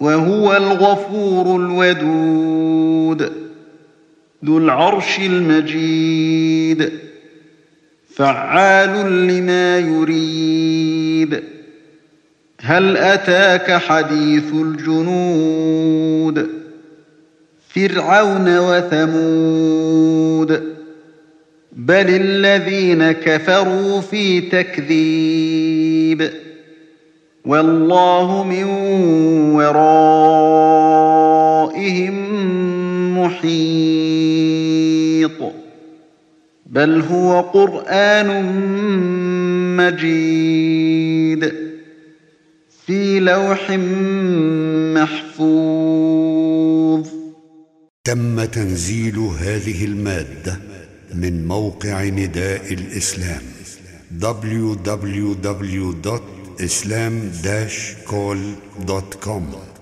وهو الغفور الودود ذو العرش المجيد فعال لما يريد. هل أتاك حديث الجنود؟ فرعون وثمود. بل الذين كفروا في تكذيب. والله من ورائهم محيط. بل هو قرآن مجيد في لوح محفوظ. تم تنزيل هذه المادة من موقع نداء الإسلام islam-call.com